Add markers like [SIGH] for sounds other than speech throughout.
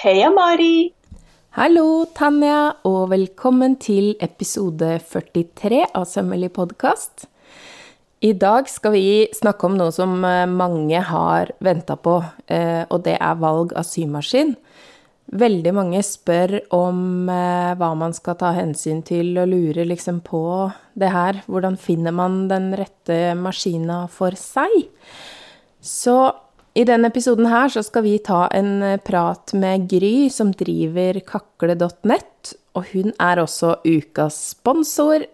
Heia, Mari! Hallo, Tanja, og velkommen til episode 43 av Sømmelig podkast. I dag skal vi snakke om noe som eh, mange har venta på, eh, og det er valg av symaskin. Veldig mange spør om eh, hva man skal ta hensyn til, og lurer liksom på det her. Hvordan finner man den rette maskina for seg? Så i denne episoden her så skal vi ta en prat med Gry, som driver kakle.nett. Og hun er også ukas sponsor.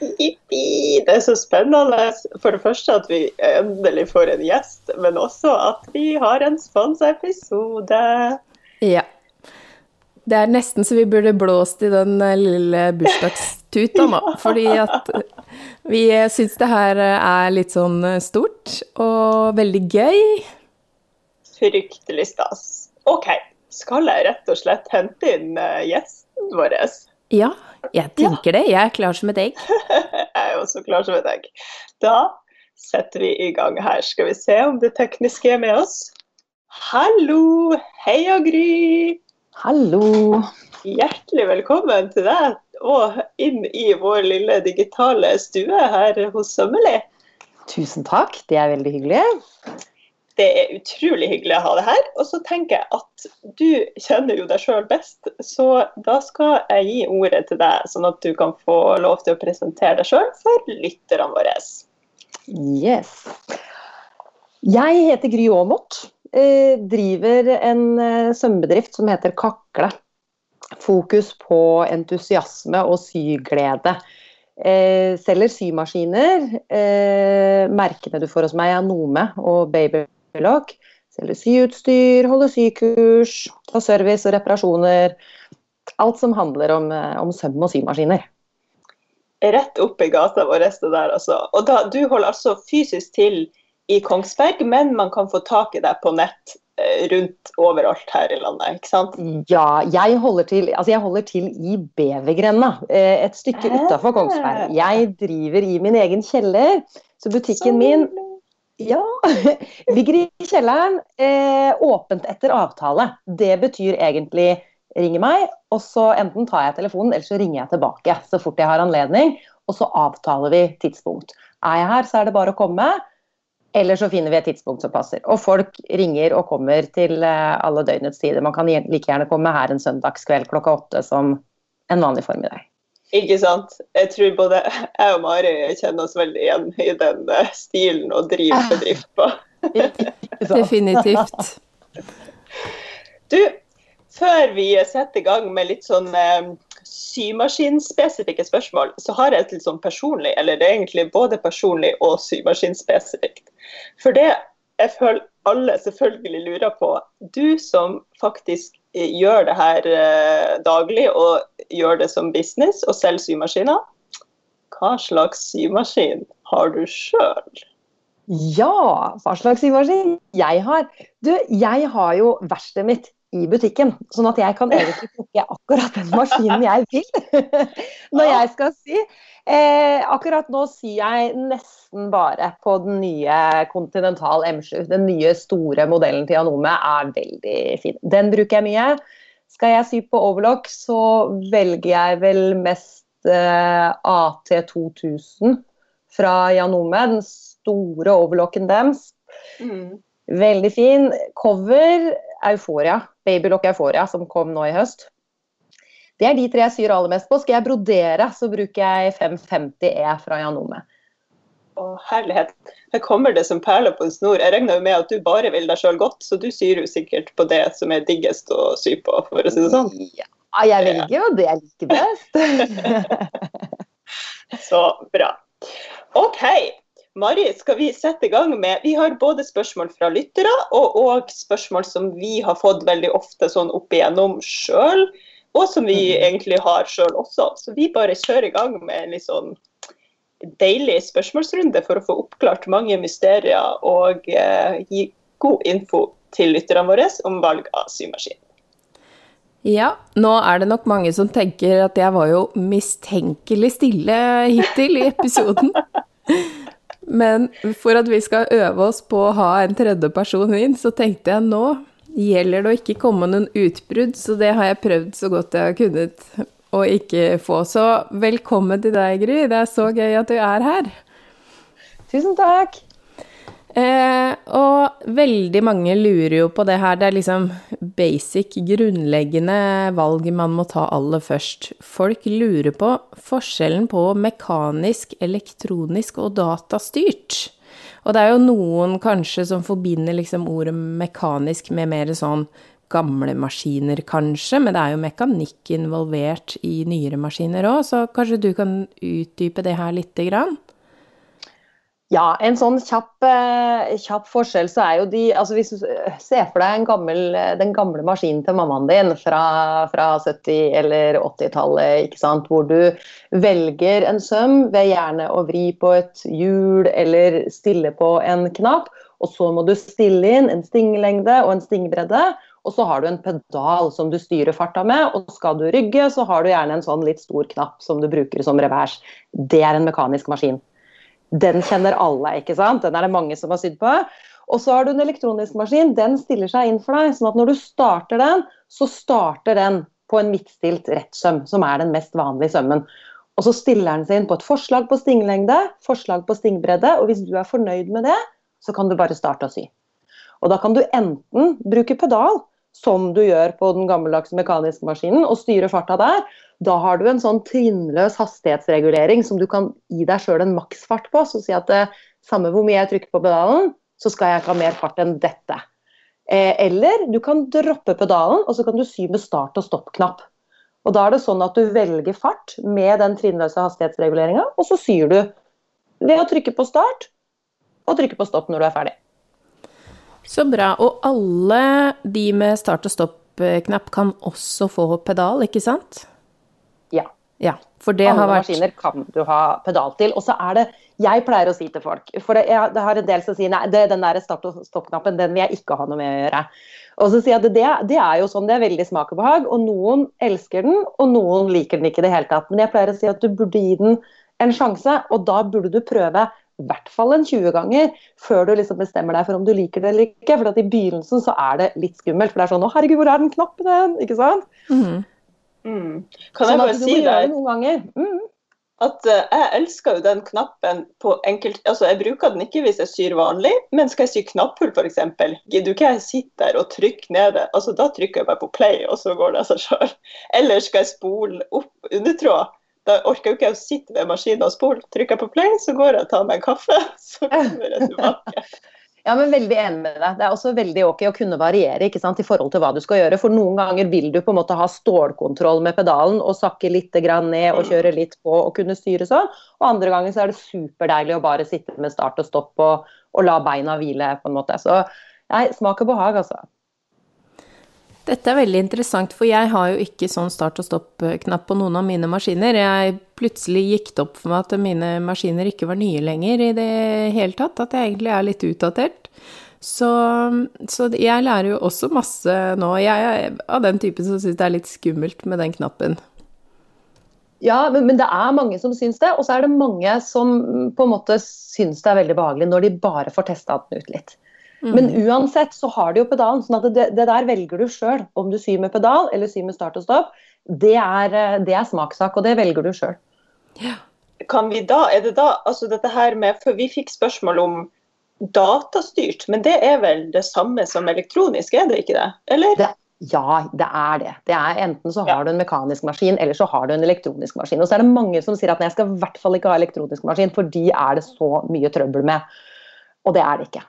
Jippi! Det er så spennende. For det første at vi endelig får en gjest, men også at vi har en sponsa episode. Ja. Det er nesten så vi burde blåst i den lille lille bursdagstuta nå. Fordi at vi syns det her er litt sånn stort og veldig gøy. Fryktelig stas. OK, skal jeg rett og slett hente inn eh, gjesten vår? Ja, jeg tenker ja. det. Jeg er klar som et egg. [LAUGHS] jeg er også klar som et egg. Da setter vi i gang her. Skal vi se om det tekniske er med oss. Hallo! Heia, Gry! Hallo! Hjertelig velkommen til deg og inn i vår lille digitale stue her hos Sømmelig. Tusen takk, det er veldig hyggelig. Det er utrolig hyggelig å ha deg her. Og så tenker jeg at du kjenner jo deg sjøl best, så da skal jeg gi ordet til deg, sånn at du kan få lov til å presentere deg sjøl for lytterne våre. Yes. Jeg heter Gry Aamodt. Eh, driver en eh, sømbedrift som heter Kakle. Fokus på entusiasme og syglede. Eh, selger symaskiner. merkene du får hos meg er Nome og Babylock. Selger syutstyr, holder sykurs, tar service og reparasjoner. Alt som handler om, om søm og symaskiner rett opp i gata vår. det der, altså. Og da, Du holder altså fysisk til i Kongsberg, men man kan få tak i deg på nett eh, rundt overalt her i landet, ikke sant? Ja, jeg holder til, altså jeg holder til i Bevergrenda, eh, et stykke utafor Kongsberg. Jeg driver i min egen kjeller, så butikken min ja, [LAUGHS] ligger i kjelleren. Eh, åpent etter avtale. Det betyr egentlig ringer meg, og så enten tar jeg telefonen, eller så ringer jeg tilbake så fort jeg har anledning. Og så avtaler vi tidspunkt. Er jeg her, så er det bare å komme. Eller så finner vi et tidspunkt som passer. Og folk ringer og kommer til eh, alle døgnets tider. Man kan like gjerne komme her en søndagskveld klokka åtte som en vanlig formiddag. Ikke sant. Jeg tror både jeg og Mari kjenner oss veldig igjen i den eh, stilen å drive bedrift på. Definitivt. Du, før vi setter i gang med litt sånn eh, symaskinspesifikke spørsmål, så har jeg et litt sånn personlig, eller det er egentlig både personlig og symaskinspesifikt. For det jeg føler alle selvfølgelig lurer på, du som faktisk eh, gjør det her eh, daglig og gjør det som business og selger symaskiner, hva slags symaskin har du sjøl? Ja, hva slags symaskin jeg har? Du, jeg har jo verkstedet mitt i butikken. Sånn at jeg kan egentlig plukke akkurat den maskinen jeg vil [LAUGHS] når jeg skal sy. Eh, akkurat nå syr jeg nesten bare på den nye Continental M7. Den nye store modellen til Janome er veldig fin. Den bruker jeg mye. Skal jeg sy på overlock, så velger jeg vel mest eh, AT2000 fra Janome. Den store overlocken deres. Mm. Veldig fin. Cover Euforia. Babylock Euphoria, som kom nå i høst. Det er de tre jeg syr aller mest på. Skal jeg brodere, så bruker jeg 550E fra Janome. Å, herlighet. Her kommer det som perler på en snor. Jeg regner jo med at du bare vil deg sjøl godt, så du syr jo sikkert på det som er diggest å sy på, for å si det sånn. Ja, jeg velger jo det jeg liker best. [LAUGHS] [LAUGHS] så bra. OK. Mari, skal vi sette i gang med Vi har både spørsmål fra lyttere og, og spørsmål som vi har fått veldig ofte sånn opp igjennom sjøl, og som vi mm. egentlig har sjøl også. Så vi bare kjører i gang med en litt sånn deilig spørsmålsrunde for å få oppklart mange mysterier og eh, gi god info til lytterne våre om valg av symaskin. Ja, nå er det nok mange som tenker at jeg var jo mistenkelig stille hittil i episoden. [LAUGHS] Men for at vi skal øve oss på å ha en tredje person inn, så tenkte jeg nå gjelder det å ikke komme noen utbrudd, så det har jeg prøvd så godt jeg har kunnet å ikke få. Så velkommen til deg, Gry. Det er så gøy at du er her. Tusen takk. Eh, og veldig mange lurer jo på det her. Det er liksom basic, grunnleggende valg man må ta aller først. Folk lurer på forskjellen på mekanisk, elektronisk og datastyrt. Og det er jo noen kanskje som forbinder liksom ordet mekanisk med mer sånn gamle maskiner, kanskje, men det er jo mekanikk involvert i nyere maskiner òg, så kanskje du kan utdype det her lite grann? Ja, en sånn kjapp, eh, kjapp, forskjell så er jo de altså Hvis du ser for deg gammel, den gamle maskinen til mammaen din fra, fra 70- eller 80-tallet, ikke sant, hvor du velger en søm ved gjerne å vri på et hjul eller stille på en knapp, og så må du stille inn en stinglengde og en stingbredde. Og så har du en pedal som du styrer farta med, og skal du rygge, så har du gjerne en sånn litt stor knapp som du bruker som revers. Det er en mekanisk maskin. Den kjenner alle, ikke sant? Den er det mange som har sydd på. Og så har du en elektronisk maskin. Den stiller seg inn for deg. sånn at når du starter den, så starter den på en midtstilt rettsøm, som er den mest vanlige sømmen. Og så stiller den seg inn på et forslag på stinglengde, forslag på stingbredde, og hvis du er fornøyd med det, så kan du bare starte å sy. Og da kan du enten bruke pedal, som du gjør på den gammeldagse mekaniske maskinen, og styre farta der. Da har du en sånn trinnløs hastighetsregulering som du kan gi deg sjøl en maksfart på. Så si at eh, samme hvor mye jeg trykker på pedalen, så skal jeg ikke ha mer fart enn dette. Eh, eller du kan droppe pedalen, og så kan du sy med start- og stopp-knapp. Og Da er det sånn at du velger fart med den trinnløse hastighetsreguleringa, og så syr du ved å trykke på start og trykke på stopp når du er ferdig. Så bra. Og alle de med start- og stopp-knapp kan også få pedal, ikke sant? Ja. for det Alle har vært... maskiner kan du ha pedal til. Og så er det Jeg pleier å si til folk For det, jeg, det har en del som sier nei, det, den der start- og stopp-knappen den vil jeg ikke ha noe med å gjøre. Og så sier jeg at det, det er jo sånn, det er veldig smak og behag. Og noen elsker den, og noen liker den ikke i det hele tatt. Men jeg pleier å si at du burde gi den en sjanse, og da burde du prøve i hvert fall en 20 ganger før du liksom bestemmer deg for om du liker det eller ikke. For at i begynnelsen så er det litt skummelt. For det er sånn Å, herregud, hvor er den knappen? Ikke sant? Mm. Mm. Kan sånn jeg bare si deg noen ganger. Mm. at uh, jeg elsker jo den knappen på enkelt Altså, jeg bruker den ikke hvis jeg syr vanlig, men skal jeg sy knapphull f.eks., gidder ikke jeg sitte der og trykke nede? Altså, da trykker jeg bare på play, og så går det av seg sjøl. [LAUGHS] Eller skal jeg spole opp undertråd. Da orker jo ikke jeg å sitte ved maskinen og spole. Trykker jeg på play, så går jeg og tar meg en kaffe, [LAUGHS] så kommer jeg tilbake. [LAUGHS] Ja, men Veldig enig med deg. Det er også veldig ok å kunne variere ikke sant, i forhold til hva du skal gjøre. For noen ganger vil du på en måte ha stålkontroll med pedalen og sakke litt ned og kjøre litt på og kunne styre sånn. Og andre ganger så er det superdeilig å bare sitte med start og stopp og, og la beina hvile. på en måte. Så nei, smak og behag, altså. Dette er veldig interessant, for jeg har jo ikke sånn start og stopp-knapp på noen av mine maskiner. Jeg plutselig gikk det opp for meg at mine maskiner ikke var nye lenger i det hele tatt, at jeg egentlig er litt utdatert. Så, så jeg lærer jo også masse nå. Jeg er av den typen som syns det er litt skummelt med den knappen. Ja, men, men, det er mange som syns det, og så er det mange som på en måte syns det er veldig behagelig når de bare får testa den ut litt. Mm. Men uansett så har du jo pedalen, sånn at det, det der velger du sjøl. Om du syr med pedal eller syr med start og stopp, det er, det er smakssak, og det velger du sjøl. Ja. Kan vi da, er det da, altså dette her med, for Vi fikk spørsmål om datastyrt, men det er vel det samme som elektronisk, er det ikke det? Eller? Det, ja, det er det. det er Enten så har ja. du en mekanisk maskin, eller så har du en elektronisk maskin. Og så er det mange som sier at nei, jeg skal i hvert fall ikke ha elektronisk maskin, for de er det så mye trøbbel med. Og det er det ikke.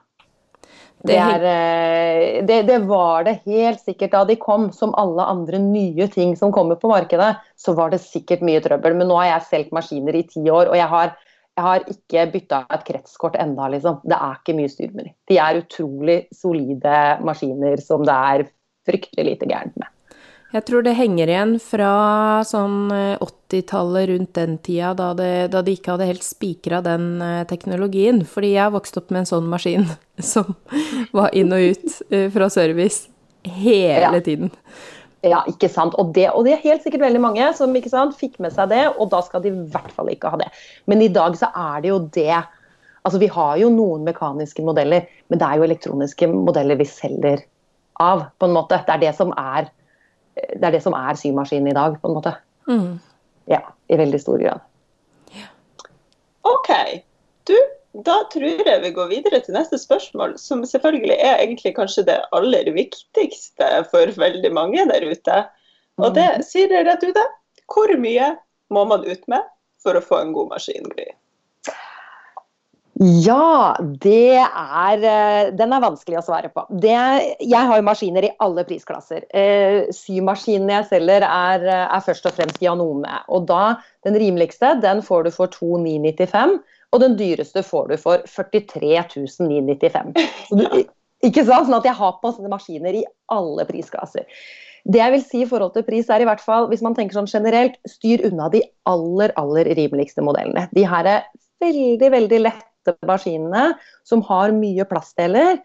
Det, er, eh, det, det, var det helt sikkert da de kom, som alle andre nye ting som kommer på markedet. Så var det sikkert mye trøbbel. Men nå har jeg solgt maskiner i ti år, og jeg har, jeg har ikke bytta et kretskort enda, liksom. Det er ikke mye styr med dem. De er utrolig solide maskiner som det er fryktelig lite gærent med. Jeg tror det henger igjen fra sånn 80-tallet, eh, rundt den tida, da, det, da, de ikke hadde helt spikra den eh, teknologien. Fordi jeg vokste opp med en sånn maskin [LAUGHS] som var inn og ut eh, fra service hele ja. tiden. Ja, ikke sant. Og det, og det, er helt sikkert veldig mange som ikke sant, fikk med seg det, og da skal de i hvert fall ikke ha det. Men i dag så er det jo det. Altså Vi har jo noen mekaniske modeller, men det er jo elektroniske modeller vi selger av, på en måte. Det er det som er, det er, det som er symaskinen i dag, på en måte. Mm. Ja, i veldig stor grad. OK. Du, da tror jeg vi går videre til neste spørsmål, som selvfølgelig er egentlig kanskje det aller viktigste for veldig mange der ute. Og det sier dere rett det, Hvor mye må man ut med for å få en god maskin, Gry? Ja, det er eh, Den er vanskelig å svare på. Det, jeg har jo maskiner i alle prisklasser. Eh, symaskinene jeg selger er, er, først og fremst Janome. Og da, den rimeligste den får du for 2995, og den dyreste får du for 43 995. Du, ikke sant? Sånn at jeg har på maskiner i alle prisklasser. Det jeg vil si i forhold til pris, er i hvert fall, hvis man tenker sånn generelt, styr unna de aller, aller rimeligste modellene. De her er veldig, veldig lett maskinene som har mye plastdeler,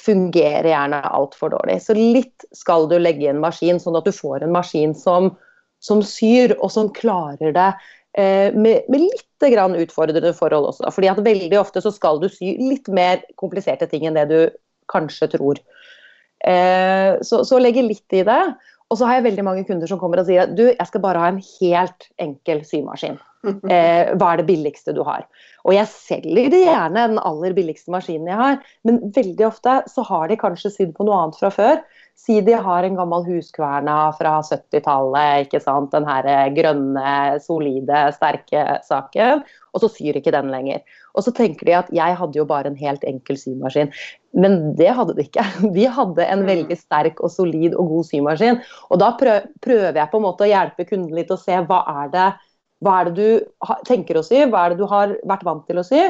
fungerer gjerne altfor dårlig. Så litt skal du legge i en maskin, sånn at du får en maskin som, som syr, og som klarer det eh, med, med litt grann utfordrende forhold også. Fordi at veldig ofte så skal du sy litt mer kompliserte ting enn det du kanskje tror. Eh, så, så legge litt i det. Og så har jeg veldig mange kunder som kommer og sier at du, jeg skal bare ha en helt enkel symaskin. [LAUGHS] Eh, hva er det billigste du har? Og jeg selger de gjerne den aller billigste maskinen jeg har, men veldig ofte så har de kanskje sydd på noe annet fra før. Si de har en gammel huskverna fra 70-tallet, ikke sant. Den her grønne, solide, sterke saken. Og så syr ikke den lenger. Og så tenker de at jeg hadde jo bare en helt enkel symaskin. Men det hadde de ikke. [LAUGHS] De hadde en mm. veldig sterk og solid og god symaskin. Og da prøver jeg på en måte å hjelpe kunden litt å se hva er det, hva er det du tenker å si? hva er det du har vært vant til å si?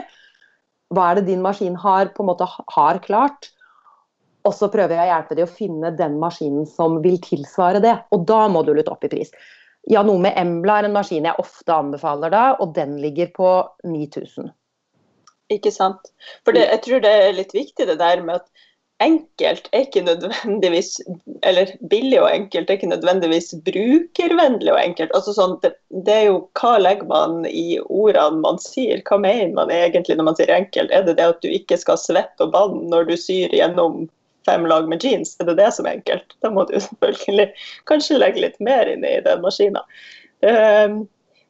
Hva er det din maskin har, på en måte har klart. Og så prøver jeg å hjelpe dem å finne den maskinen som vil tilsvare det. Og da må du litt opp i pris. Ja, noe med Embla er en maskin jeg ofte anbefaler da, og den ligger på 9000. Ikke sant. For det, jeg tror det er litt viktig det der med at enkelt er ikke nødvendigvis Eller billig og enkelt er ikke nødvendigvis brukervennlig og enkelt. Altså sånn, det, det, er jo hva legger man i ordene man sier? Hva mener man egentlig når man sier enkelt? Er det det at du ikke skal svette og banne når du syr gjennom fem lag med jeans? Er det det som er enkelt? Da må du [LAUGHS] selvfølgelig kanskje legge litt mer inn i den maskina. Um,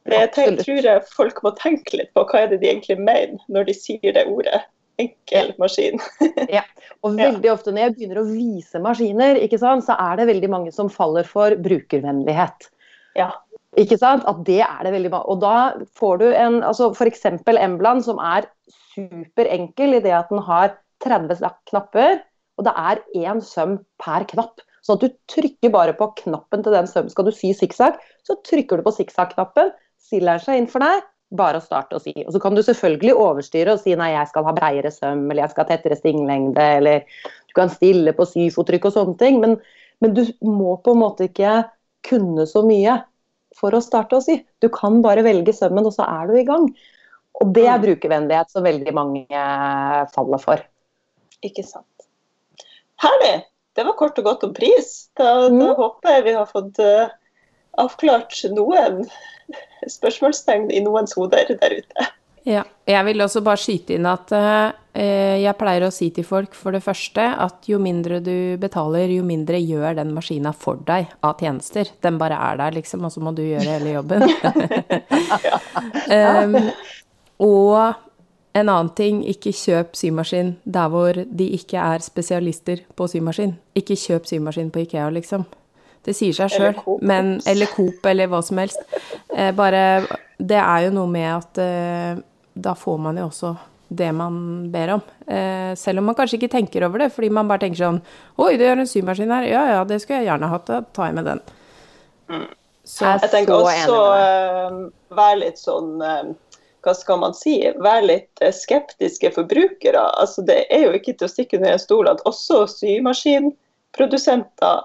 det jeg tenker, tror jeg folk må tenke litt på hva er det de egentlig mener når de sier det ordet. Enkel maskin. [LAUGHS] ja, og veldig ofte når jeg begynner å vise maskiner, sant, så er det veldig mange som faller for brukervennlighet. Ja. Ikke sant? At det er det veldig mange. Og da får du en altså F.eks. Embland, som er superenkel i det at den har 30 knapper, og det er én søm per knapp. Sånn at du trykker bare på knappen til den sømmen. Skal du sy sikksakk, så trykker du på sikksakk-knappen, stiller seg inn for deg, bare å starte å si. Og så kan du selvfølgelig overstyre og si nei, jeg skal ha breiere søm, eller jeg skal ha tettere stinglengde, eller du kan stille på syfottrykk og sånne ting. Men, men, du må på en måte ikke kunne så mye for å starte å sy. Du kan bare velge sømmen, og så er du i gang. Og det er mm. brukervennlighet som veldig mange faller for. Ikke sant. Herlig! Det var kort og godt om pris. Da, mm. da håper jeg vi har fått uh, avklart noen spørsmålstegn i noens hoder der ute. Ja. Jeg vil også bare skyte inn at eh, jeg pleier å si til folk for det første at jo mindre du betaler, jo mindre gjør den maskina for deg av tjenester. Den bare er der, liksom, og så må du gjøre hele jobben. um, [LAUGHS] [LAUGHS] og en annen ting, ikke kjøp symaskin der hvor de ikke er spesialister på symaskin. Ikke kjøp symaskin på Ikea, liksom. Det sier seg sjøl, men Eller Coop, eller hva som helst. Eh, bare Det er jo noe med at eh, da får man jo også det man ber om. Eh, selv om man kanskje ikke tenker over det, fordi man bare tenker sånn Oi, det gjør en symaskin her. Ja ja, det skulle jeg gjerne hatt. Da tar jeg med den. Mm. Så, jeg tenker også uh, være litt sånn uh, hva skal man si, være litt skeptiske forbrukere. Altså, det er jo ikke til å stikke under en stol at også symaskinprodusenter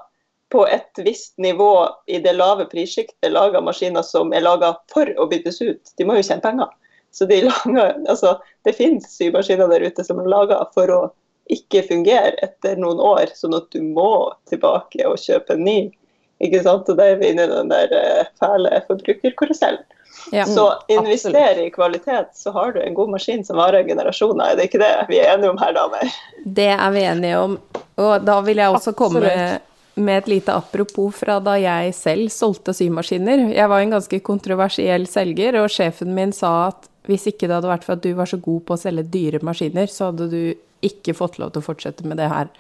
på et visst nivå i det lave prissjiktet lager maskiner som er laga for å byttes ut. De må jo tjene penger. Så de [LAUGHS] lager, altså, det finnes symaskiner der ute som er laga for å ikke fungere etter noen år, sånn at du må tilbake og kjøpe en ny. Ikke sant? Og da er vi inne i den der eh, fæle forbrukerkarusellen. Ja. Så investere invester i kvalitet, så har du en god maskin som varer generasjoner. Er det ikke det vi er enige om her, damer? Det er vi enige om. Og da vil jeg også komme Absolutt. Med et lite apropos fra da jeg selv solgte symaskiner. Jeg var en ganske kontroversiell selger, og sjefen min sa at hvis ikke det hadde vært for at du var så god på å selge dyre maskiner, så hadde du ikke fått lov til å fortsette med det her.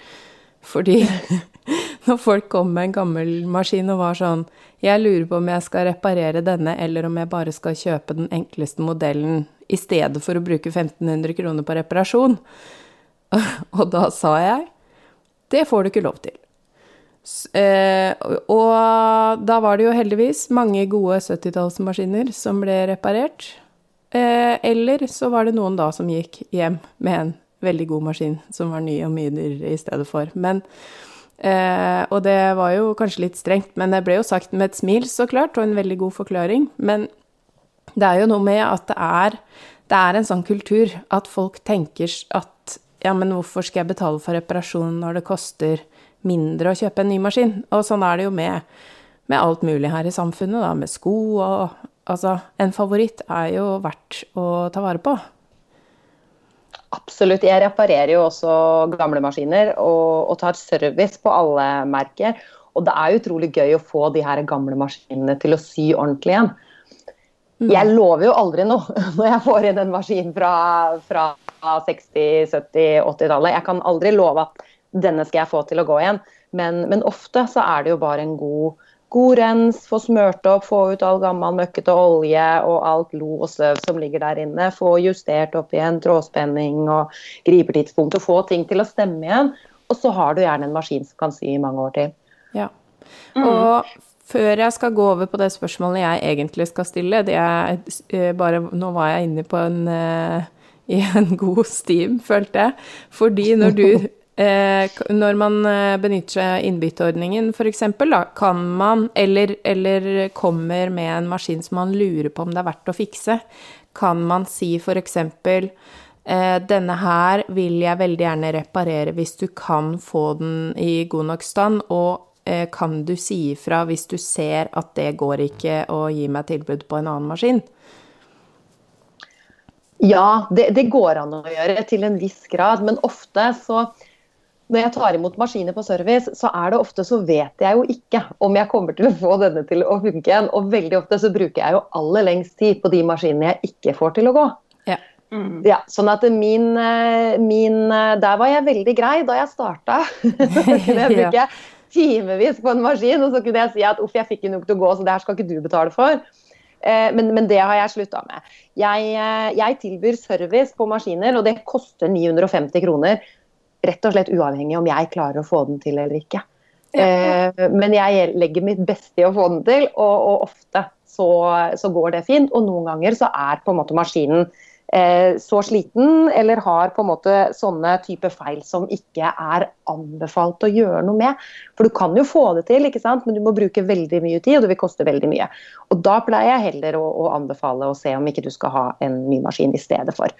Fordi [LAUGHS] når folk kom med en gammel maskin og var sånn Jeg lurer på om jeg skal reparere denne, eller om jeg bare skal kjøpe den enkleste modellen i stedet for å bruke 1500 kroner på reparasjon. [LAUGHS] Og da sa jeg det får du ikke lov til. Eh, og da var det jo heldigvis mange gode 70-tallsmaskiner som ble reparert. Eh, eller så var det noen da som gikk hjem med en veldig god maskin som var ny og mye dyrere i stedet for. Men, eh, og det var jo kanskje litt strengt, men det ble jo sagt med et smil, så klart, og en veldig god forklaring. Men det er jo noe med at det er, det er en sånn kultur at folk tenker at ja, men hvorfor skal jeg betale for reparasjon når det koster mindre å kjøpe en ny maskin? Og sånn er det jo med, med alt mulig her i samfunnet, da, med sko og Altså, en favoritt er jo verdt å ta vare på. Absolutt. Jeg reparerer jo også gamle maskiner og, og tar service på alle merker. Og det er utrolig gøy å få de her gamle maskinene til å sy ordentlig igjen. Jeg lover jo aldri noe [LAUGHS] når jeg får inn en maskin fra, fra 60-, 70-, 80-tallet. Jeg kan aldri love at denne skal jeg få til å gå igjen. Men, men ofte så er det jo bare en god, god rens, få smørt opp, få ut all gammel møkkete olje og alt lo og støv som ligger der inne. Få justert opp igjen trådspenning og gripertidspunkt og få ting til å stemme igjen. Og så har du gjerne en maskin som kan sy i mange år til. Ja. Og før jeg skal gå over på det spørsmålet jeg egentlig skal stille, det er eh, bare Nå var jeg inne på en eh, i en god steam, følte jeg. Fordi når du [LAUGHS] Når man eh, benytter seg av innbytteordningen, f.eks., kan man, eller, eller kommer med en maskin som man lurer på om det er verdt å fikse, kan man si f.eks. Eh, denne her vil jeg veldig gjerne reparere hvis du kan få den i god nok stand, og eh, kan du si ifra hvis du ser at det går ikke å gi meg tilbud på en annen maskin? Ja, det, det går an å gjøre til en viss grad, men ofte så når jeg tar imot maskiner på service, så er det ofte så vet jeg jo ikke om jeg kommer til å få denne til å funke igjen. Og veldig ofte så bruker jeg jo aller lengst tid på de maskinene jeg ikke får til å gå. Ja. Mm. Ja, sånn at min, eh, min eh, Der var jeg veldig grei da jeg starta. Så kunne jeg bruke timevis på en maskin, og så kunne jeg si at uff, jeg fikk ikke nok til å gå, så det her skal ikke du betale for. Eh, Men, men det har jeg slutta med. Jeg, jeg tilbyr service på maskiner, og det koster 950 kroner. Rett og slett uavhengig om jeg klarer å få den til eller ikke. Eh, Men jeg legger mitt beste i å få den til, og, og ofte så, så går det fint. Og noen ganger så er på en måte maskinen eh, så sliten eller har på en måte sånne type feil som ikke er anbefalt å gjøre noe med. For du kan jo få det til, ikke sant? men du må bruke veldig mye tid, og det vil koste veldig mye. Og da pleier jeg heller å, å anbefale å se om ikke du skal ha en ny maskin i stedet for.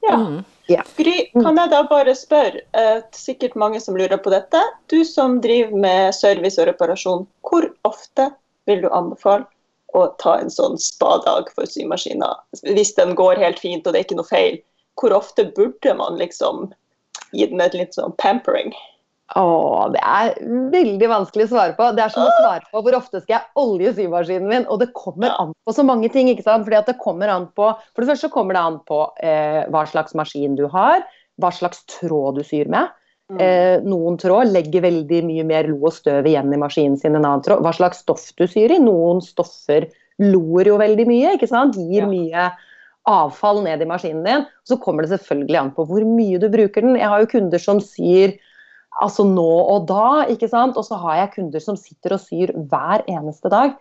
Ja. Mm. Yeah. Gry, kan jeg da bare spørre, eh, sikkert mange som lurer på dette. Du som driver med service og reparasjon, hvor ofte vil du anbefale å ta en sånn spadag for symaskiner? Hvis den går helt fint og det er ikke noe feil, hvor ofte burde man liksom gi den et litt sånn pampering? Åh, det er veldig vanskelig å svare på. Det er som å svare på hvor ofte skal jeg olje symaskinen min. Og det kommer an på så mange ting. ikke sant? Fordi det kommer an på, For det første kommer det an på eh, hva slags maskin du har, hva slags tråd du syr med. Mm. Eh, noen tråd legger veldig mye mer lo og støv igjen i maskinen sin enn annen tråd. Hva slags stoff du syr i. Noen stoffer loer jo veldig mye, ikke sant? gir mye avfall ned i maskinen din. Så kommer det selvfølgelig an på hvor mye du bruker den. Jeg har jo kunder som syr altså nå og da, ikke sant? og så har jeg kunder som sitter og syr hver eneste dag.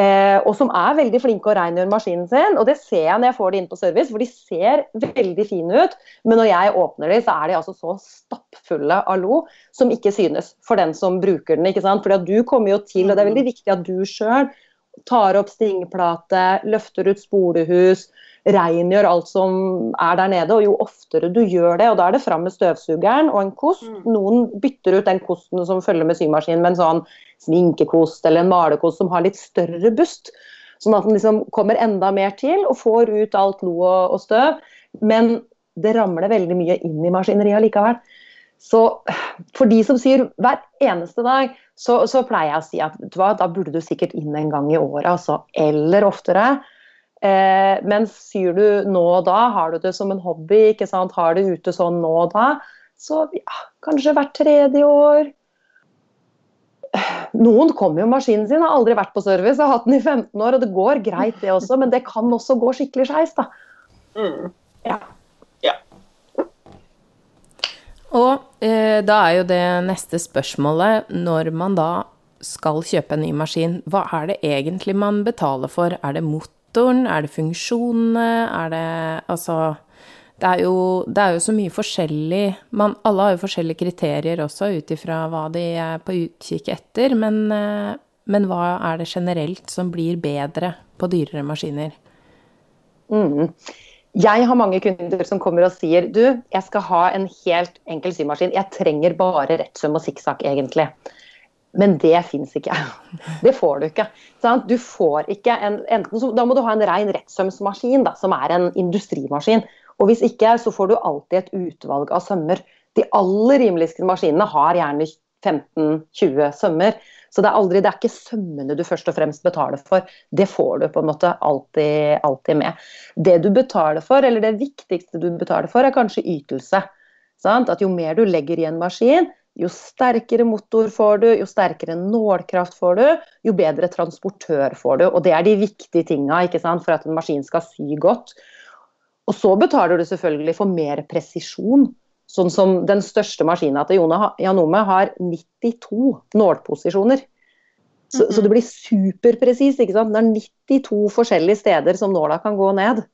Eh, og som er veldig flinke og rengjør maskinen sin. Og det ser jeg når jeg får de inn på service, for de ser veldig fine ut. Men når jeg åpner de, så er de altså så stappfulle av lo som ikke synes for den som bruker den. ikke sant? Fordi at du kommer jo til, og det er veldig viktig at du sjøl tar opp stingplate, løfter ut spolehus, rengjør alt som er der nede. Og jo oftere du gjør det, og da er det fram med støvsugeren og en kost. Mm. Noen bytter ut den kosten som følger med symaskinen med en sånn sminkekost eller en malerkost som har litt større bust. Sånn at den liksom kommer enda mer til og får ut alt lo og, støv. Men det ramler veldig mye inn i maskineriet likevel. Så for de som syr hver eneste dag, så, så pleier jeg å si at da burde du sikkert inn en gang i året, altså. Eller oftere. Eh, men syr du nå og da, har du det som en hobby, ikke sant? har det ute sånn nå og da, så ja, kanskje hvert tredje år. Noen kommer jo med maskinen sin, har aldri vært på service, har hatt den i 15 år, og det går greit det også, men det kan også gå skikkelig skeis, da. Mm. Ja. Ja. Og eh, da er jo det neste spørsmålet, når man da skal kjøpe en ny maskin, hva er det egentlig man betaler for? Er det motoren, er det funksjonene, er det altså det er, jo, det er jo så mye forskjellig man, Alle har jo forskjellige kriterier også ut ifra hva de er på utkikk etter, men, eh, men hva er det generelt som blir bedre på dyrere maskiner? Mm. Jeg har mange kunder som kommer og sier du, jeg skal ha en helt enkel symaskin. Jeg trenger bare rettsøm og sikksakk, egentlig. Men det fins ikke. Det får du ikke. Sant? Du får ikke en, så, Da må du ha en ren rettsømsmaskin, da, som er en industrimaskin. Og hvis ikke, så får du alltid et utvalg av sømmer. De aller rimeligste maskinene har gjerne 15-20 sømmer. Så det er, aldri, det er ikke sømmene du først og fremst betaler for. Det får du på en måte alltid, alltid med. Det du betaler for, eller det viktigste du betaler for, er kanskje ytelse. Sant? At jo mer du legger i en maskin, jo sterkere motor får du, jo sterkere nålkraft får du, jo bedre transportør får du. Og det er de viktige tinga for at en maskin skal sy godt. Og så betaler du selvfølgelig for mer presisjon. Sånn som den største maskina til Janome har 92 nålposisjoner. Så, så det blir superpresis. ikke sant? Det er 92 forskjellige steder som nåla kan gå ned.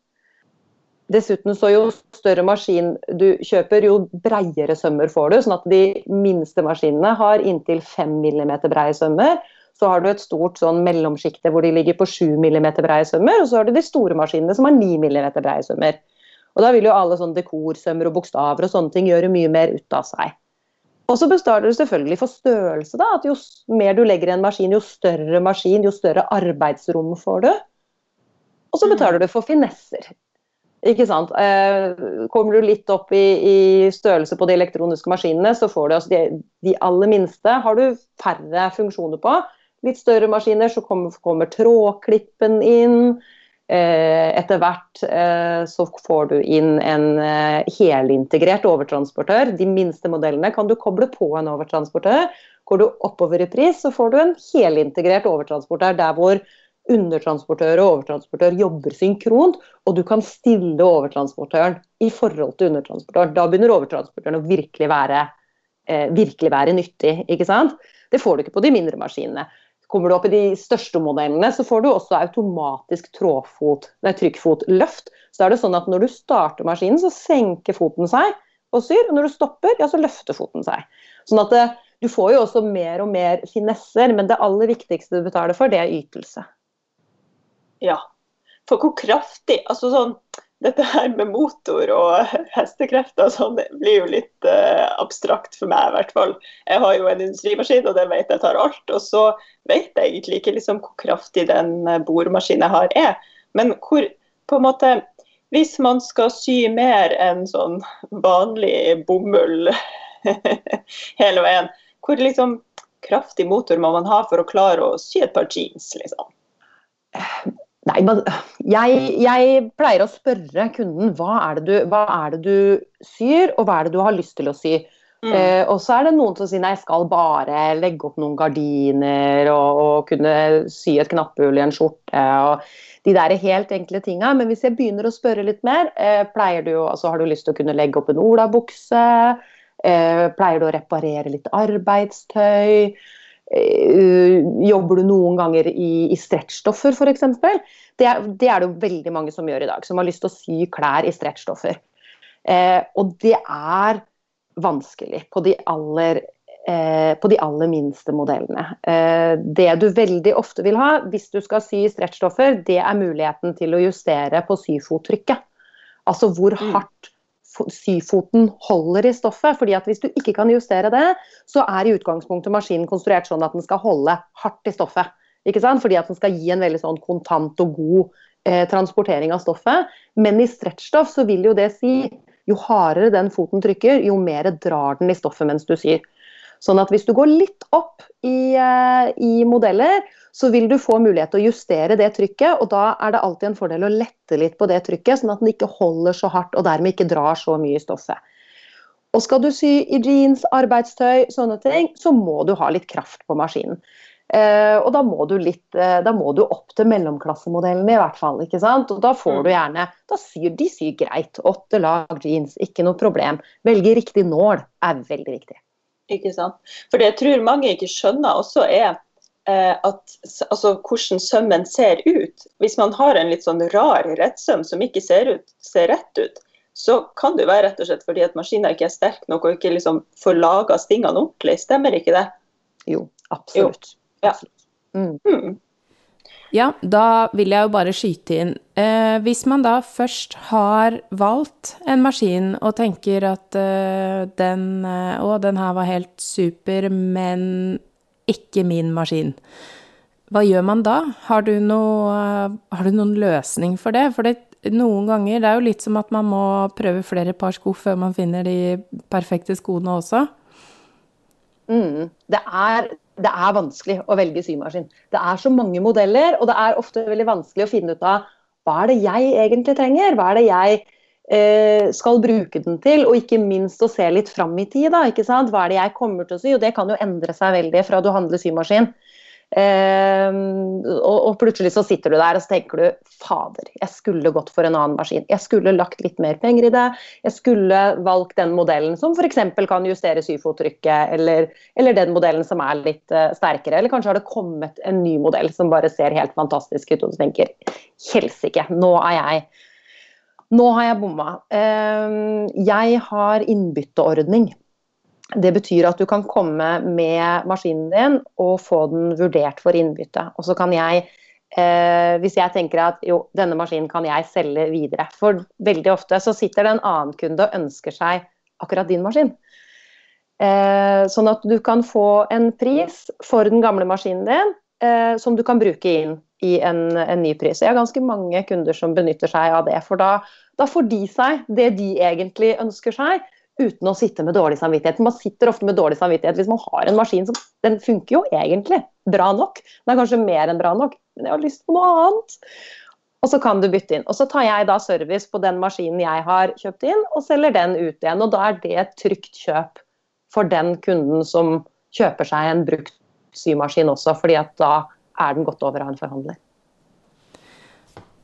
Dessuten så jo større maskin du kjøper, jo breiere sømmer får du. Sånn at de minste maskinene har inntil 5 mm breie sømmer. Så har du et stort sånn mellomsjikte hvor de ligger på 7 mm breie sømmer. Og så har du de store maskinene som har 9 mm breie sømmer. Og da vil jo alle sånne dekorsømmer og bokstaver og sånne ting gjøre mye mer ut av seg. Og så består det selvfølgelig for størrelse. da, at Jo mer du legger i en maskin, jo større maskin, jo større arbeidsrom får du. Og så mm. betaler du for finesser. Ikke sant? Eh, kommer du litt opp i, i, størrelse på de elektroniske maskinene, så får du altså de, de, aller minste har du færre funksjoner på. Litt større maskiner så kommer, kommer trådklippen inn. Eh, etter hvert eh, så får du inn en helintegrert overtransportør. De minste modellene kan du koble på en overtransportør. Går du oppover i pris, så får du en helintegrert overtransportør der hvor undertransportør og overtransportør jobber synkront, og du kan stille overtransportøren i forhold til undertransportøren. Da begynner overtransportøren å virkelig være, virkelig være nyttig. ikke sant? Det får du ikke på de mindre maskinene. Kommer du opp i de største modellene, så får du også automatisk trådfot, nei, trykkfotløft. Så er det sånn at når du starter maskinen, så senker foten seg og syr. Og når du stopper, ja, så løfter foten seg. Sånn at det, eh, du får jo også mer og mer finesser, men det aller viktigste du betaler for, det er ytelse. Ja. For hvor kraftig Altså sånn dette her med motor og [LAUGHS] hestekrefter og sånn, blir jo litt uh, abstrakt for meg, i hvert fall. Jeg har jo en industrimaskin, og den vet jeg tar alt. Og så vet jeg egentlig ikke liksom, hvor kraftig den bordmaskinen boremaskinen jeg har, er. Men hvor på en måte Hvis man skal sy mer enn sånn vanlig bomull [LAUGHS] hele veien, hvor liksom kraftig motor må man ha for å klare å sy et par jeans, liksom? Nei, jeg, jeg, pleier å spørre kunden hva er, du, hva er, det du, syr, og hva er det du har lyst til å sy. Mm. Eh, og så er det noen som sier nei, jeg skal bare legge opp noen gardiner og, og kunne sy et knapphull i en skjorte. og de der er helt enkle tinga. Men hvis jeg begynner å spørre litt mer, eh, pleier du, altså, har du lyst til å kunne legge opp en olabukse? Eh, pleier du å reparere litt arbeidstøy? Eh, jobber du noen ganger i, i stretchstoffer f.eks.? Det, det er det jo veldig mange som gjør i dag, som har lyst til å sy klær i stretchstoffer. Eh, og det er vanskelig på de aller, eh, på de aller minste modellene. Eh, det du veldig ofte vil ha hvis du skal sy i stretchstoffer, det er muligheten til å justere på syfottrykket. Altså hvor mm. hardt syfoten holder i stoffet. fordi at Hvis du ikke kan justere det, så er i utgangspunktet maskinen konstruert sånn at den skal holde hardt i stoffet. Ikke sant? Fordi at den skal gi en veldig sånn kontant og god eh, transportering av stoffet. Men i stretchstoff så vil jo det si jo hardere den foten trykker, jo mer drar den i stoffet mens du syr. Sånn at hvis du går litt opp i, eh, i, modeller, så vil du få mulighet til å justere det trykket. Og da er det alltid en fordel å lette litt på det trykket, sånn at den ikke holder så hardt og dermed ikke drar så mye i stoffet. Og skal du sy i jeans, arbeidstøy, sånne ting, så må du ha litt kraft på maskinen. Eh, og da må, du litt, eh, da må, du opp til mellomklassemodellene i hvert fall. ikke sant? Og da får du mm. gjerne Da syr de syr greit. Åtte lag jeans, ikke noe problem. Velge riktig nål er veldig viktig. Ikke sant. For det jeg tror mange ikke skjønner også er at altså, hvordan sømmen ser ut. Hvis man har en litt sånn rar rettsøm som ikke ser, ut, ser rett ut, så kan det være rett og slett fordi at maskinen ikke er sterk nok og ikke liksom får laga stingene ordentlig. Stemmer ikke det? Jo, absolutt. Jo. Ja. Mm. mm. Ja, da vil jeg jo bare skyte inn. Eh, hvis man da først har valgt en maskin og tenker at eh, den eh, Å, den her var helt super, men ikke min maskin. Hva gjør man da? Har du, noe, har du noen løsning for det? For det, noen ganger Det er jo litt som at man må prøve flere par sko før man finner de perfekte skoene også. Mm. Det er det er vanskelig å velge symaskin. Det er så mange modeller, og det er ofte veldig vanskelig å finne ut av hva er det jeg egentlig trenger? Hva er det jeg eh, skal bruke den til? Og ikke minst å se litt fram i tid. Da, ikke sant? Hva er det jeg kommer til å sy? Og det kan jo endre seg veldig fra du handler symaskin Um, og, og, plutselig så sitter du der og så tenker du fader, jeg skulle gått for en annen maskin. Jeg skulle lagt litt mer penger i det. Jeg skulle valgt den modellen som f.eks. kan justere syfottrykket, eller, eller, den modellen som er litt uh, sterkere. Eller kanskje har det kommet en ny modell som bare ser helt fantastisk ut, og du tenker helsike, nå er jeg nå har jeg bomma. Um, jeg har innbytteordning. Det betyr at du kan komme med maskinen din og få den vurdert for innbytte. Og så kan jeg, eh, hvis jeg tenker at jo, denne maskinen kan jeg selge videre. For veldig ofte så sitter det en annen kunde og ønsker seg akkurat din maskin. Eh, sånn at du kan få en pris for den gamle maskinen din eh, som du kan bruke inn i en, en, ny pris. Jeg har ganske mange kunder som benytter seg av det. For da, da får de seg det de egentlig ønsker seg uten å sitte med dårlig samvittighet. Man sitter ofte med dårlig samvittighet hvis man har en maskin som den funker jo egentlig bra nok. Den er kanskje mer enn bra nok, men jeg har lyst på noe annet. Og så kan du bytte inn. Og så tar jeg da service på den maskinen jeg har kjøpt inn, og selger den ut igjen. Og da er det et trygt kjøp for den kunden som kjøper seg en brukt symaskin også, fordi at da er den gått over av en forhandler.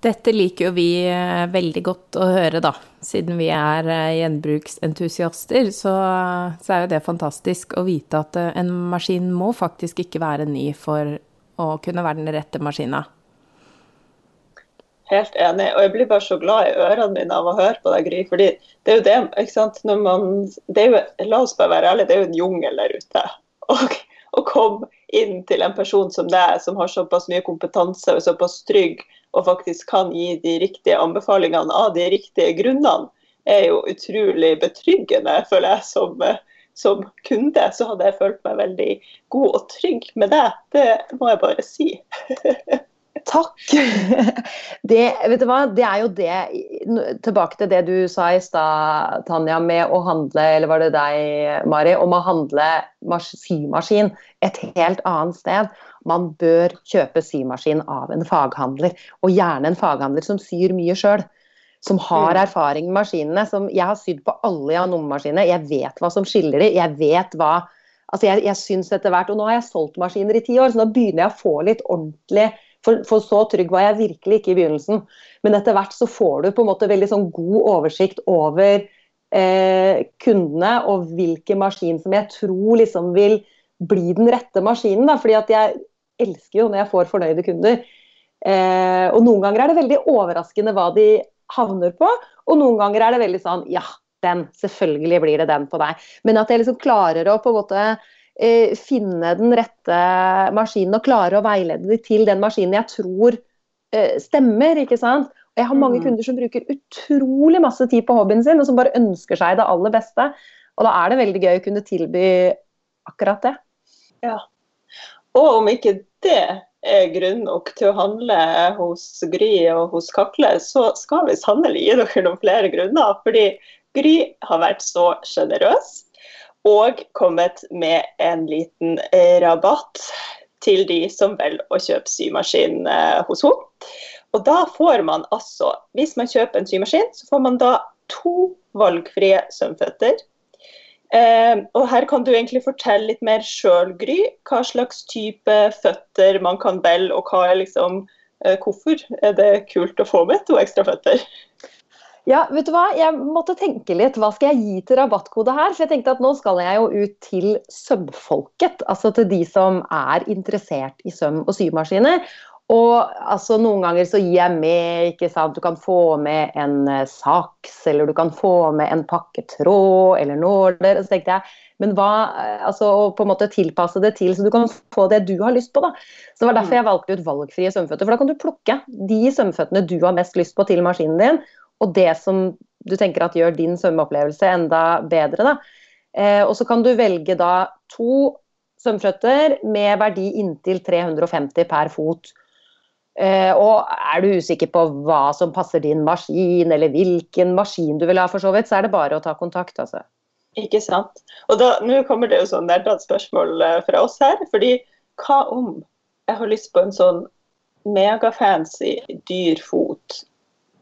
Dette liker jo vi eh, veldig godt å høre, da. Siden vi er eh, gjenbruksentusiaster, så, så, er jo det fantastisk å vite at eh, en maskin må faktisk ikke være ny for å kunne være den rette maskina. Helt enig, og jeg blir bare så glad i ørene mine av å høre på deg, Gry. fordi det er jo det, ikke sant. Man, det er jo, la oss bare være ærlige, det er jo en jungel der ute. Og å komme inn til en person som deg, som har såpass mye kompetanse og såpass trygg og faktisk kan gi de riktige anbefalingene av de riktige grunnene, er jo utrolig betryggende, føler jeg, som, som kunde. Så hadde jeg følt meg veldig god og trygg med det. Det må jeg bare si. [LAUGHS] Takk. [LAUGHS] Det, vet du hva? det er jo det Tilbake til det du sa i stad, Tanja, med å handle, eller var det deg, Mari, om å handle symaskin et helt annet sted. Man bør kjøpe symaskin av en faghandler, og gjerne en faghandler som syr mye sjøl. Som har mm. erfaring med maskinene. Som, jeg har sydd på alle Janome-maskinene. Jeg vet hva som skiller dem. Jeg vet hva Altså jeg, jeg syns etter hvert, og Nå har jeg solgt maskiner i ti år, så nå begynner jeg å få litt ordentlig for, for, så trygg var jeg virkelig ikke i begynnelsen. Men etter hvert så får du på en måte veldig sånn god oversikt over eh, kundene og hvilken maskin som jeg tror liksom vil bli den rette maskinen. Da. Fordi jeg elsker jo når jeg får fornøyde kunder. Eh, og noen ganger er det veldig overraskende hva de havner på, og noen ganger er det veldig sånn ja, den, selvfølgelig blir det den på deg. Men at jeg liksom klarer å på en måte finne den rette maskinen og klare å veilede dem til den maskinen jeg tror eh, stemmer. ikke sant? Jeg har mange Mm. kunder som bruker utrolig masse tid på hobbyen sin, og som bare ønsker seg det aller beste. Og da er det veldig gøy å kunne tilby akkurat det. Ja. Og om ikke det er grunn nok til å handle hos Gry og hos Kakle, så skal vi sannelig gi dere noen flere grunner. Fordi Gry har vært så sjenerøs og kommet med en liten eh, rabatt til de som velger å kjøpe symaskin eh, hos henne. Og da får man altså, hvis man kjøper en symaskin, så får man da to valgfrie sømføtter. Eh, og her kan du egentlig fortelle litt mer sjøl, Gry. Hva slags type føtter man kan velge, og hva er liksom, eh, hvorfor er det kult å få med to ekstra føtter? Ja, vet du hva? Jeg måtte tenke litt. Hva skal jeg gi til rabattkode her? For jeg tenkte at nå skal jeg jo ut til sømfolket. Altså til de som er interessert i søm og symaskiner. Og altså, noen ganger så gir jeg med, ikke sant. Du kan få med en eh, saks, eller du kan få med en pakke tråd eller nåler. Og så tenkte jeg, men hva eh, Altså å på en måte tilpasse det til, så du kan få det du har lyst på, da. Så det var derfor jeg valgte ut valgfrie sømføtter. For da kan du plukke de sømføttene du har mest lyst på til maskinen din, og det som du tenker at gjør din svømmeopplevelse enda bedre. Eh, og så kan du velge da to svømmeføtter med verdi inntil 350 per fot. Eh, og er du usikker på hva som passer din maskin, eller hvilken maskin du vil ha, for så vidt, så er det bare å ta kontakt. altså. Ikke sant? Og da, Nå kommer det jo sånn nerdete spørsmål eh, fra oss her. fordi hva om jeg har lyst på en sånn megafancy, dyr fot?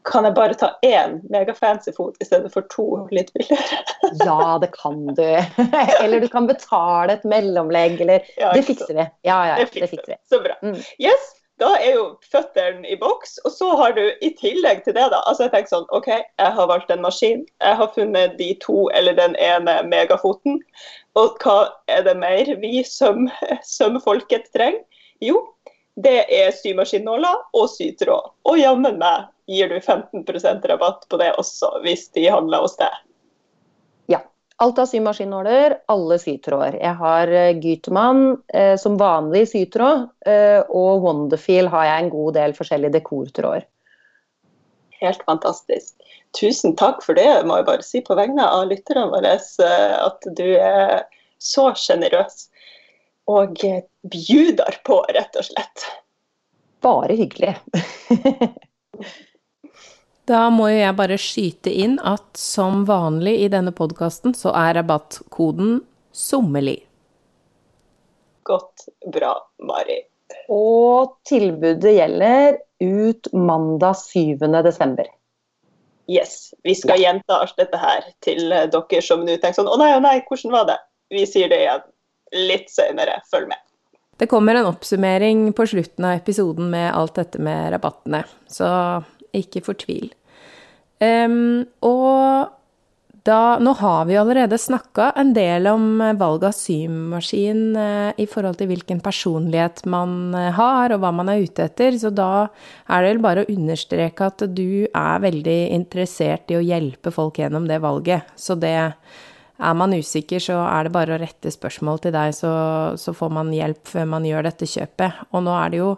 Kan jeg bare ta én megafancy fot i stedet for to litt billigere? [LAUGHS] Ja, det kan du. [LAUGHS] eller du kan betale et mellomlegg, eller [LAUGHS] Ja, Det fikser vi. Ja, ja, Det det fikser fikser vi. Så bra. Mm. Yes, da er jo føttene i boks. Og så har du i tillegg til det, da altså jeg tenker sånn, OK, jeg har valgt en maskin. Jeg har funnet de to eller den ene megafoten. Og hva er det mer vi som sømfolket trenger? Jo, det er symaskinnåler og sytråd. Og jammen meg gir du 15% rabatt på det også, hvis de handler hos deg. Ja. Alt av symaskinnåler, alle sytråder. Jeg har eh, Gytemann eh, som vanlig sytråd, eh, og Wonderfeel har jeg en god del forskjellige dekortråder. Helt fantastisk. Tusen takk for det, må jeg bare si på vegne av lytterne våre, eh, at du er så sjenerøs. Og eh, bjuder på, rett og slett. Bare hyggelig. [LAUGHS] Da må jo jeg bare skyte inn at som vanlig i denne podkasten så er rabattkoden sommerlig. Godt bra, Mari. Og tilbudet gjelder ut mandag 7. desember. Yes. Vi skal gjenta alt dette her til eh, dere som nå tenker sånn Å nei, å nei, hvordan var det? Vi sier det igjen litt senere. Følg med. Det kommer en oppsummering på slutten av episoden med alt dette med rabattene, så ikke fortvil. Um, og da Nå har vi allerede snakka en del om eh, valg av symaskin uh, i forhold til hvilken personlighet man eh, har, og hva man er ute etter, så da er det vel bare å understreke at du er veldig interessert i å hjelpe folk gjennom det valget. Så det er man usikker, så er det bare å rette spørsmål til deg, så, så får man hjelp før man gjør dette kjøpet. Og nå er det jo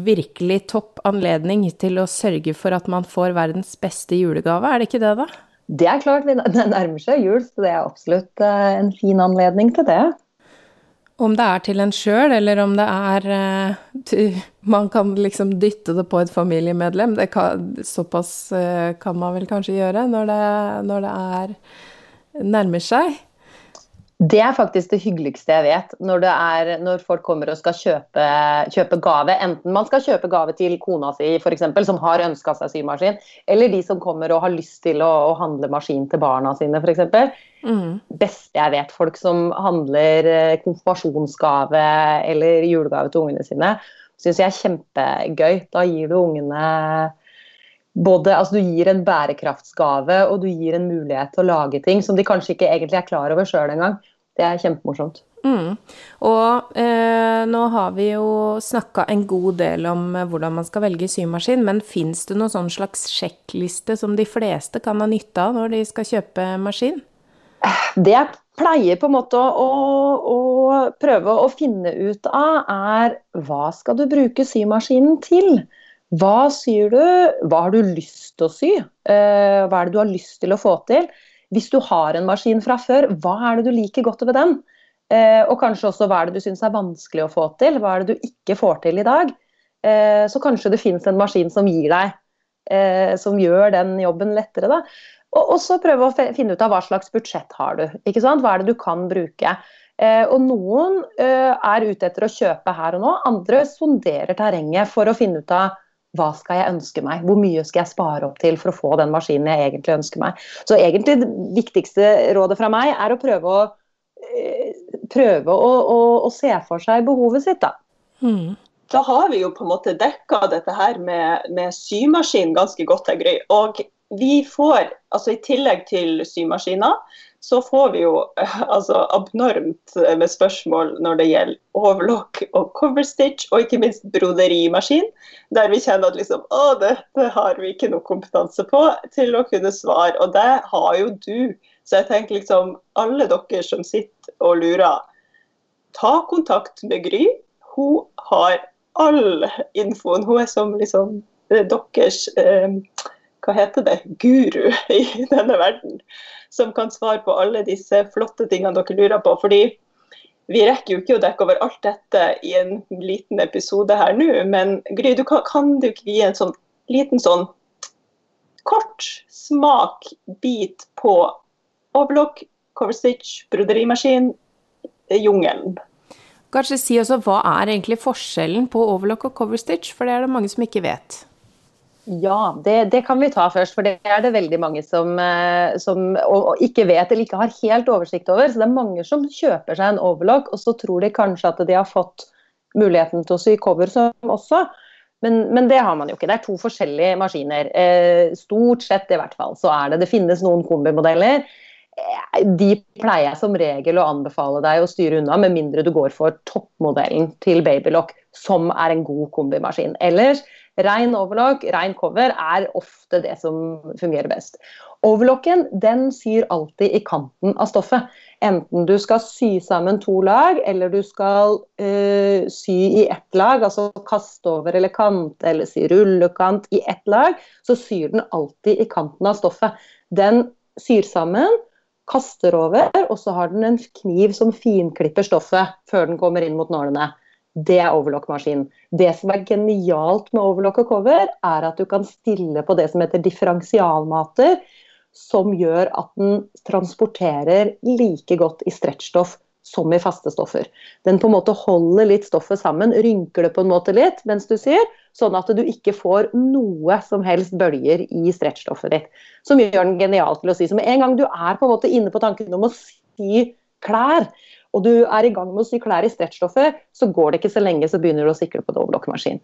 virkelig topp anledning til å sørge for at man får verdens beste julegave, er det ikke det, da? Det er klart, det nærmer seg jul, så det er absolutt eh, en fin anledning til det. Om det er til en sjøl, eller om det er eh, Man kan liksom dytte det på et familiemedlem. Det kan, såpass eh, kan man vel kanskje gjøre når det, når det er nærmer seg. Det er faktisk det hyggeligste jeg vet, når, det er, når folk kommer og skal kjøpe, kjøpe gave. Enten man skal kjøpe gave til kona si, f.eks., som har ønska seg symaskin, eller de som kommer og har lyst til å, å handle maskin til barna sine, f.eks. Mm. Beste jeg vet, folk som handler eh, konfirmasjonsgave eller julegave til ungene sine, syns jeg er kjempegøy. Da gir du ungene både Altså, du gir en bærekraftsgave, og du gir en mulighet til å lage ting som de kanskje ikke egentlig er klar over sjøl engang. Det er kjempemorsomt. Mm. Og eh, nå har vi jo snakka en god del om eh, hvordan man skal velge symaskin, men fins det noen sånn slags sjekkliste som de fleste kan ha nytte av når de skal kjøpe maskin? Det jeg pleier på en måte å, å, å prøve å finne ut av, er hva skal du bruke symaskinen til? Hva syr du? Hva har du lyst til å sy? Eh, hva er det du har lyst til å få til? Hvis du har en maskin fra før, hva er det du liker godt ved den? Eh, og kanskje også hva er det du syns er vanskelig å få til? Hva er det du ikke får til i dag? Eh, så kanskje det finnes en maskin som gir deg, som gjør den jobben lettere. da. Og så prøve å finne ut av hva slags budsjett har du. ikke sant? Hva er det du kan bruke? Og noen er ute etter å kjøpe her og nå, andre sonderer terrenget for å finne ut av hva skal jeg ønske meg? Hvor mye skal jeg spare opp til for å få den maskinen jeg egentlig ønsker meg? Så egentlig det viktigste rådet fra meg er å prøve å, eh, prøve å, å, å se for seg behovet sitt, da. Mm. Da har vi jo på en måte dekka dette her med, med symaskin ganske godt, Gry. Og vi får, altså i tillegg til symaskiner, så får vi jo altså, abnormt med spørsmål når det gjelder overlock og cover stitch, og ikke minst broderimaskin, der vi kjenner at liksom, å, dette har vi ikke noe kompetanse på til å kunne svare. Og det har jo du. Så jeg tenker liksom, alle dere som sitter og lurer, ta kontakt med Gry. Hun har all infoen. Hun er som liksom deres eh, hva heter det, guru i denne verden som kan svare på alle disse flotte tingene dere lurer på. fordi vi rekker jo ikke å dekke over alt dette i en liten episode her nå, men Gry, du kan, kan, du ikke gi en sånn liten sånn kort smakbit på overlock, cover stitch, broderimaskin, jungelen? Kanskje si også hva er egentlig forskjellen på overlock og cover stitch, for det er det mange som ikke vet. Ja, det, det, kan vi ta først. For det er det veldig mange som, eh, som og, og ikke vet eller ikke har helt oversikt over. Så det er mange som kjøper seg en overlock, og så tror de kanskje at de har fått muligheten til å sy cover som også. Men, men, det har man jo ikke. Det er to forskjellige maskiner. Eh, stort sett i hvert fall så er det. Det finnes noen kombimodeller. Eh, de pleier jeg som regel å anbefale deg å styre unna, med mindre du går for toppmodellen til Babylock, som er en god kombimaskin. Ellers Rein overlock, rein cover er ofte det som fungerer best. Overlocken den syr alltid i kanten av stoffet. Enten du skal sy sammen to lag, eller du skal uh, sy i ett lag, altså kaste over eller kant, eller sy rullekant i ett lag, så syr den alltid i kanten av stoffet. Den syr sammen, kaster over, og så har den en kniv som finklipper stoffet før den kommer inn mot nålene det er overlock-maskin. Det som er genialt med overlock og cover, er at du kan stille på det som heter differensialmater, som gjør at den transporterer like godt i stretchstoff som i faste stoffer. Den på en måte holder litt stoffet sammen, rynker det på en måte litt mens du syr, sånn at du ikke får noe som helst bølger i stretchstoffet ditt. Som gjør den genial til å sy. Så med en gang du er på en måte inne på tanken om å sy klær, og du er i gang med å sy klær i stretchstoffer, så går det ikke så lenge, så begynner du å sikle på dobbeltlokkmaskin.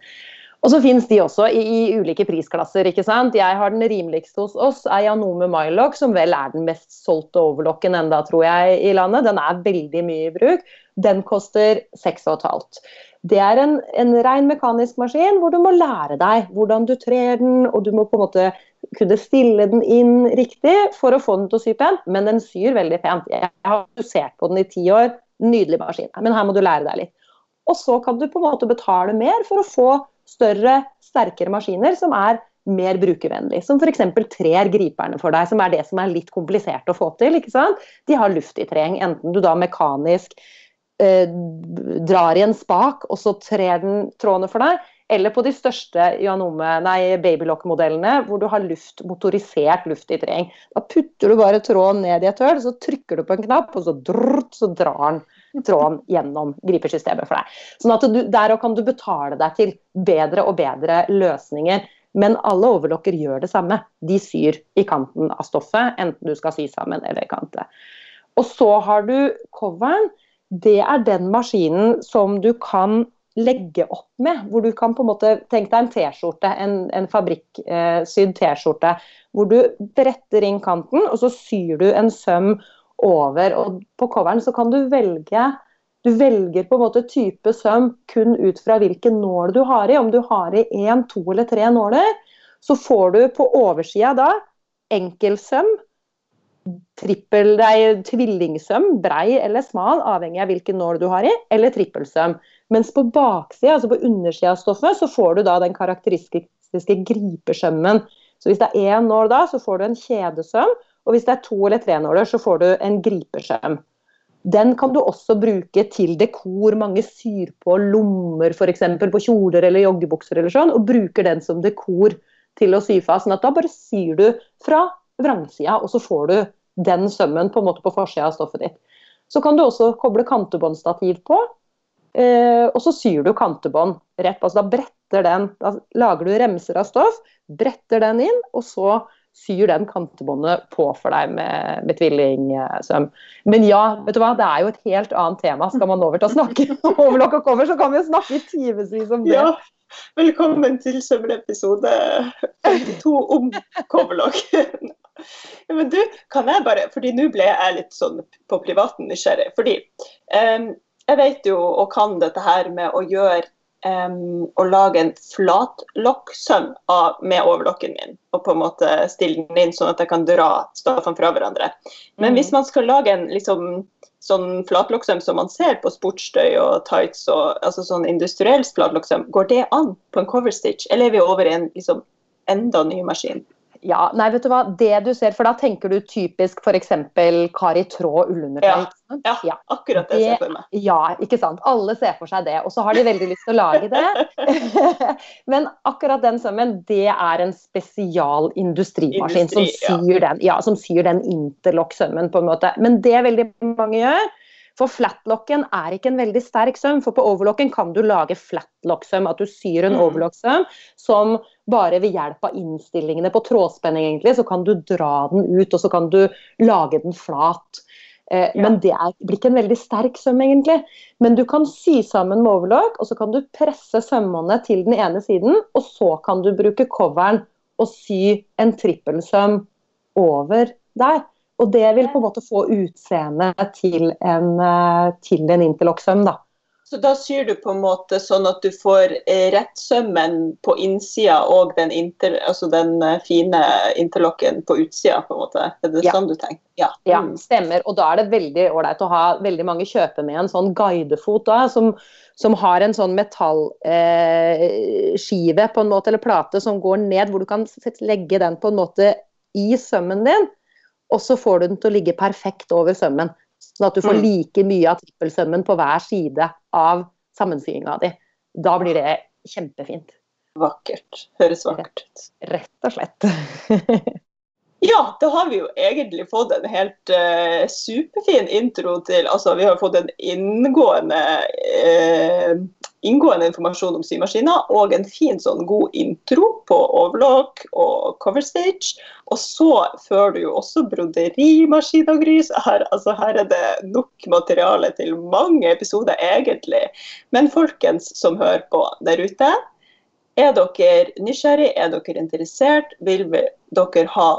Og så finnes de også i, i, ulike prisklasser. ikke sant? Jeg har den rimeligste hos oss, ei Anome Mylock, som vel er den mest solgte overlocken enda, tror jeg, i landet. Den er veldig mye i bruk. Den koster 6,5. Det er en, en ren mekanisk maskin hvor du må lære deg hvordan du trer den, og du må på en måte kunne stille den inn riktig for å få den til å sy pent, men den syr veldig pent. Jeg har sett på den i ti år, nydelig maskin, men her må du lære deg litt. Og så kan du på en måte betale mer for å få større, sterkere maskiner som er mer brukervennlig. Som f.eks. trer griperne for deg, som er det som er litt komplisert å få til. ikke sant? De har luft i treng, enten du da mekanisk eh, drar i en spak, og så trer den trådene for deg, eller på de største babylock-modellene hvor du har luft, motorisert lufttiltreng. Da putter du bare tråden ned i et høl, så trykker du på en knapp, og så, drrrt, så drar den tråden gjennom gripersystemet for deg. Sånn at du, Der kan du betale deg til bedre og bedre løsninger. Men alle overlocker gjør det samme. De syr i kanten av stoffet, enten du skal sy sammen eller i kante. Og så har du coveren. Det er den maskinen som du kan legge opp med. Hvor du kan på en måte tenke deg en T-skjorte, en, en fabrikksydd eh, T-skjorte. Hvor du bretter inn kanten, og så syr du en søm over. Og på coveren så kan du velge du velger på en måte type søm kun ut fra hvilken nål du har i. Om du har i én, to eller tre nåler, så får du på oversida da enkelsøm, trippel, nei, tvillingsøm, brei eller smal, avhengig av hvilken nål du har i, eller trippelsøm. Mens på baksida, altså på undersida av stoffet, så får du da den karakteristiske gripesømmen. Så hvis det er én nål da, så får du en kjedesøm. Og hvis det er to eller tre nåler, så får du en gripesøm. Den kan du også bruke til dekor. Mange syr på lommer f.eks. på kjoler eller joggebukser eller sånn, og bruker den som dekor til å sy fast. Sånn at da bare syr du fra vrangsida, og så får du den sømmen på en måte på forsida av stoffet ditt. Så kan du også koble kantebåndstativ på, eh, og så syr du kantebånd rett. Altså da bretter den, da lager du remser av stoff, bretter den inn, og så syr den kantebåndet på for deg med, med tvillingsøm. Men ja, vet du hva, det er jo et helt annet tema. Skal man over til å snakke [LAUGHS] om overlock og cover, så kan vi jo snakke i timevis om det. Ja. Velkommen til sømmelepisode 52 om coverlock. Men du, kan jeg bare, fordi nå ble jeg litt sånn på privaten nysgjerrig. Fordi um, jeg vet jo og kan dette her med å gjøre um, Å lage en flatlokksøm med overlokken min. Og på en måte stille den inn sånn at jeg kan dra stoffene fra hverandre. Men mm. hvis man skal lage en liksom sånn flatlokksøm som man ser på sportstøy og tights og altså sånn industriell flatlokksøm, går det an på en coverstitch, eller er vi over i en liksom enda ny maskin? Ja, nei, vet du hva. Det du ser, for da tenker du typisk f.eks. Kari Traa ullundertøy. Ja, ja, akkurat det, det ser for meg. Ja, ikke sant. Alle ser for seg det. Og så har de veldig lyst til å lage det. [LAUGHS] Men akkurat den sømmen, det er en spesialindustrimaskin Industri, som syr ja. den, ja, som syr den interlock-sømmen, på en måte. Men det veldig mange gjør, for flatlocken er ikke en veldig sterk søm. For på overlocken kan du lage flatlock-søm, at du syr en mm. overlock-søm som bare ved hjelp av innstillingene på trådspenning, egentlig, så kan du dra den ut, og så kan du lage den flat. Eh, ja. Men det er, blir ikke en veldig sterk søm, egentlig. Men du kan sy sammen med overlock, og så kan du presse sømmene til den ene siden, og så kan du bruke coveren og sy en trippelsøm over der. Og det vil på en måte få utseendet til en, eh, til en interlock-søm, da. Så da syr du på en måte sånn at du får rett sømmen på innsida og den, inter, altså den eh, fine interlocken på utsida, på en måte? Er det ja. sånn du tenker? Ja. Mm. ja, stemmer. Og da er det veldig ålreit å ha veldig mange kjøpe med en sånn guidefot da, som, som har en sånn metallskive eh, på en måte, eller plate som går ned, hvor du kan legge den på en måte i sømmen din og så får du den til å ligge perfekt over sømmen. Sånn at du får mm. like mye av trippelsømmen på hver side av sammensyinga di. Da blir det kjempefint. Vakkert. Høres vakkert ut. Rett og slett. [LAUGHS] ja, da har vi jo egentlig fått en helt uh, superfin intro til Altså, vi har fått en inngående uh, inngående informasjon om symaskiner og en fin sånn god intro på overlock og cover stage. Og så fører du jo også broderimaskin og grys. Her, altså, her er det nok materiale til mange episoder, egentlig. Men folkens som hører på der ute, er dere nysgjerrig, er dere interessert, vil dere ha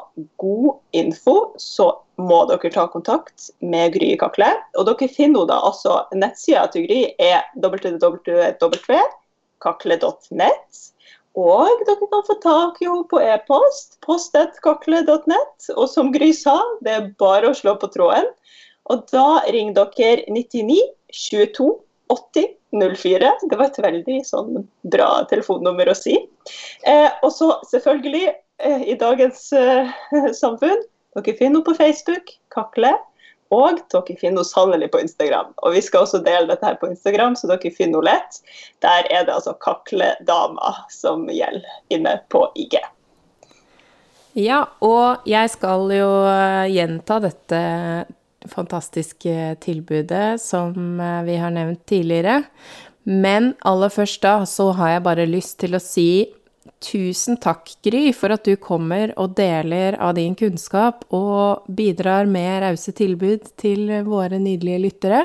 god info, så må dere ta kontakt med Gry Kakle. Og dere finner da altså nettsida til Gry er www.kakle.net. Og dere kan få tak i henne på e-post, postettkakle.net. Og som Gry sa, det er bare å slå på tråden. Og da ringer dere 99 22 80 04. Det var et veldig sånn, bra telefonnummer å si. Eh, og så selvfølgelig, eh, i dagens eh, samfunn, dere finner henne på Facebook, Kakle. Og dere finner henne sannelig på Instagram. Og vi skal også dele dette her på Instagram, så dere finner henne lett. Der er det altså Kakledama som gjelder inne på IG. Ja, og jeg skal jo eh, gjenta dette fantastiske tilbudet som eh, vi har nevnt tidligere. Men aller først da så har jeg bare lyst til å si tusen takk, Gry, for at du kommer og deler av din kunnskap og bidrar med rause tilbud til våre nydelige lyttere.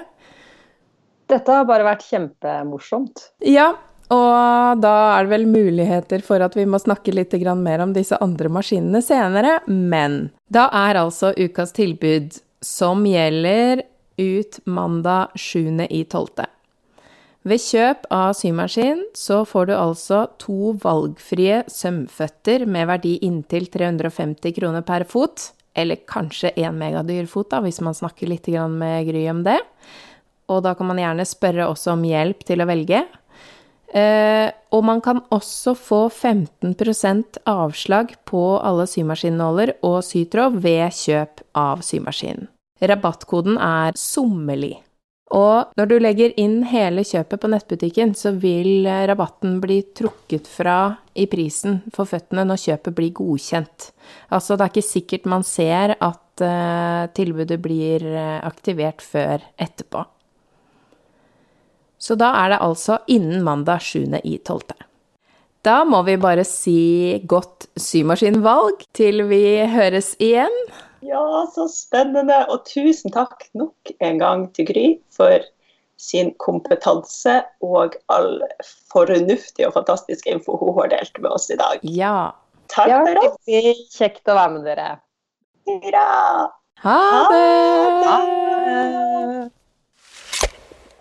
Dette har bare vært kjempemorsomt. Ja, og da er det vel muligheter for at vi må snakke litt mer om disse andre maskinene senere. Men da er altså ukas tilbud som gjelder ut mandag 7.12. Ved kjøp av symaskin så får du altså to valgfrie sømføtter med verdi inntil 350 kroner per fot, eller kanskje én megadyr fot, da, hvis man snakker litt med Gry om det. og da kan man gjerne spørre også om hjelp til å velge. Eh, og man kan også få 15% avslag på alle symaskinnåler og sytråd ved kjøp av symaskinen. Rabattkoden er sommerlig. Og når du legger inn hele kjøpet på nettbutikken, så vil eh, rabatten bli trukket fra i prisen for føttene når kjøpet blir godkjent. Altså, det er ikke sikkert man ser at uh, tilbudet blir eh, aktivert før etterpå. Så da er det altså innen mandag 7.12. Da må vi bare si godt symaskinvalg til vi høres igjen. Ja, så spennende. Og tusen takk nok en gang til Gry for sin kompetanse og all fornuftig og fantastisk info hun har delt med oss i dag. Ja. Takk Ja, for oss. veldig kjekt å være med dere. Hurra! Ha det! Ha det!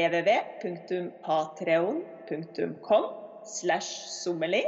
www.patreon.com slash sommeli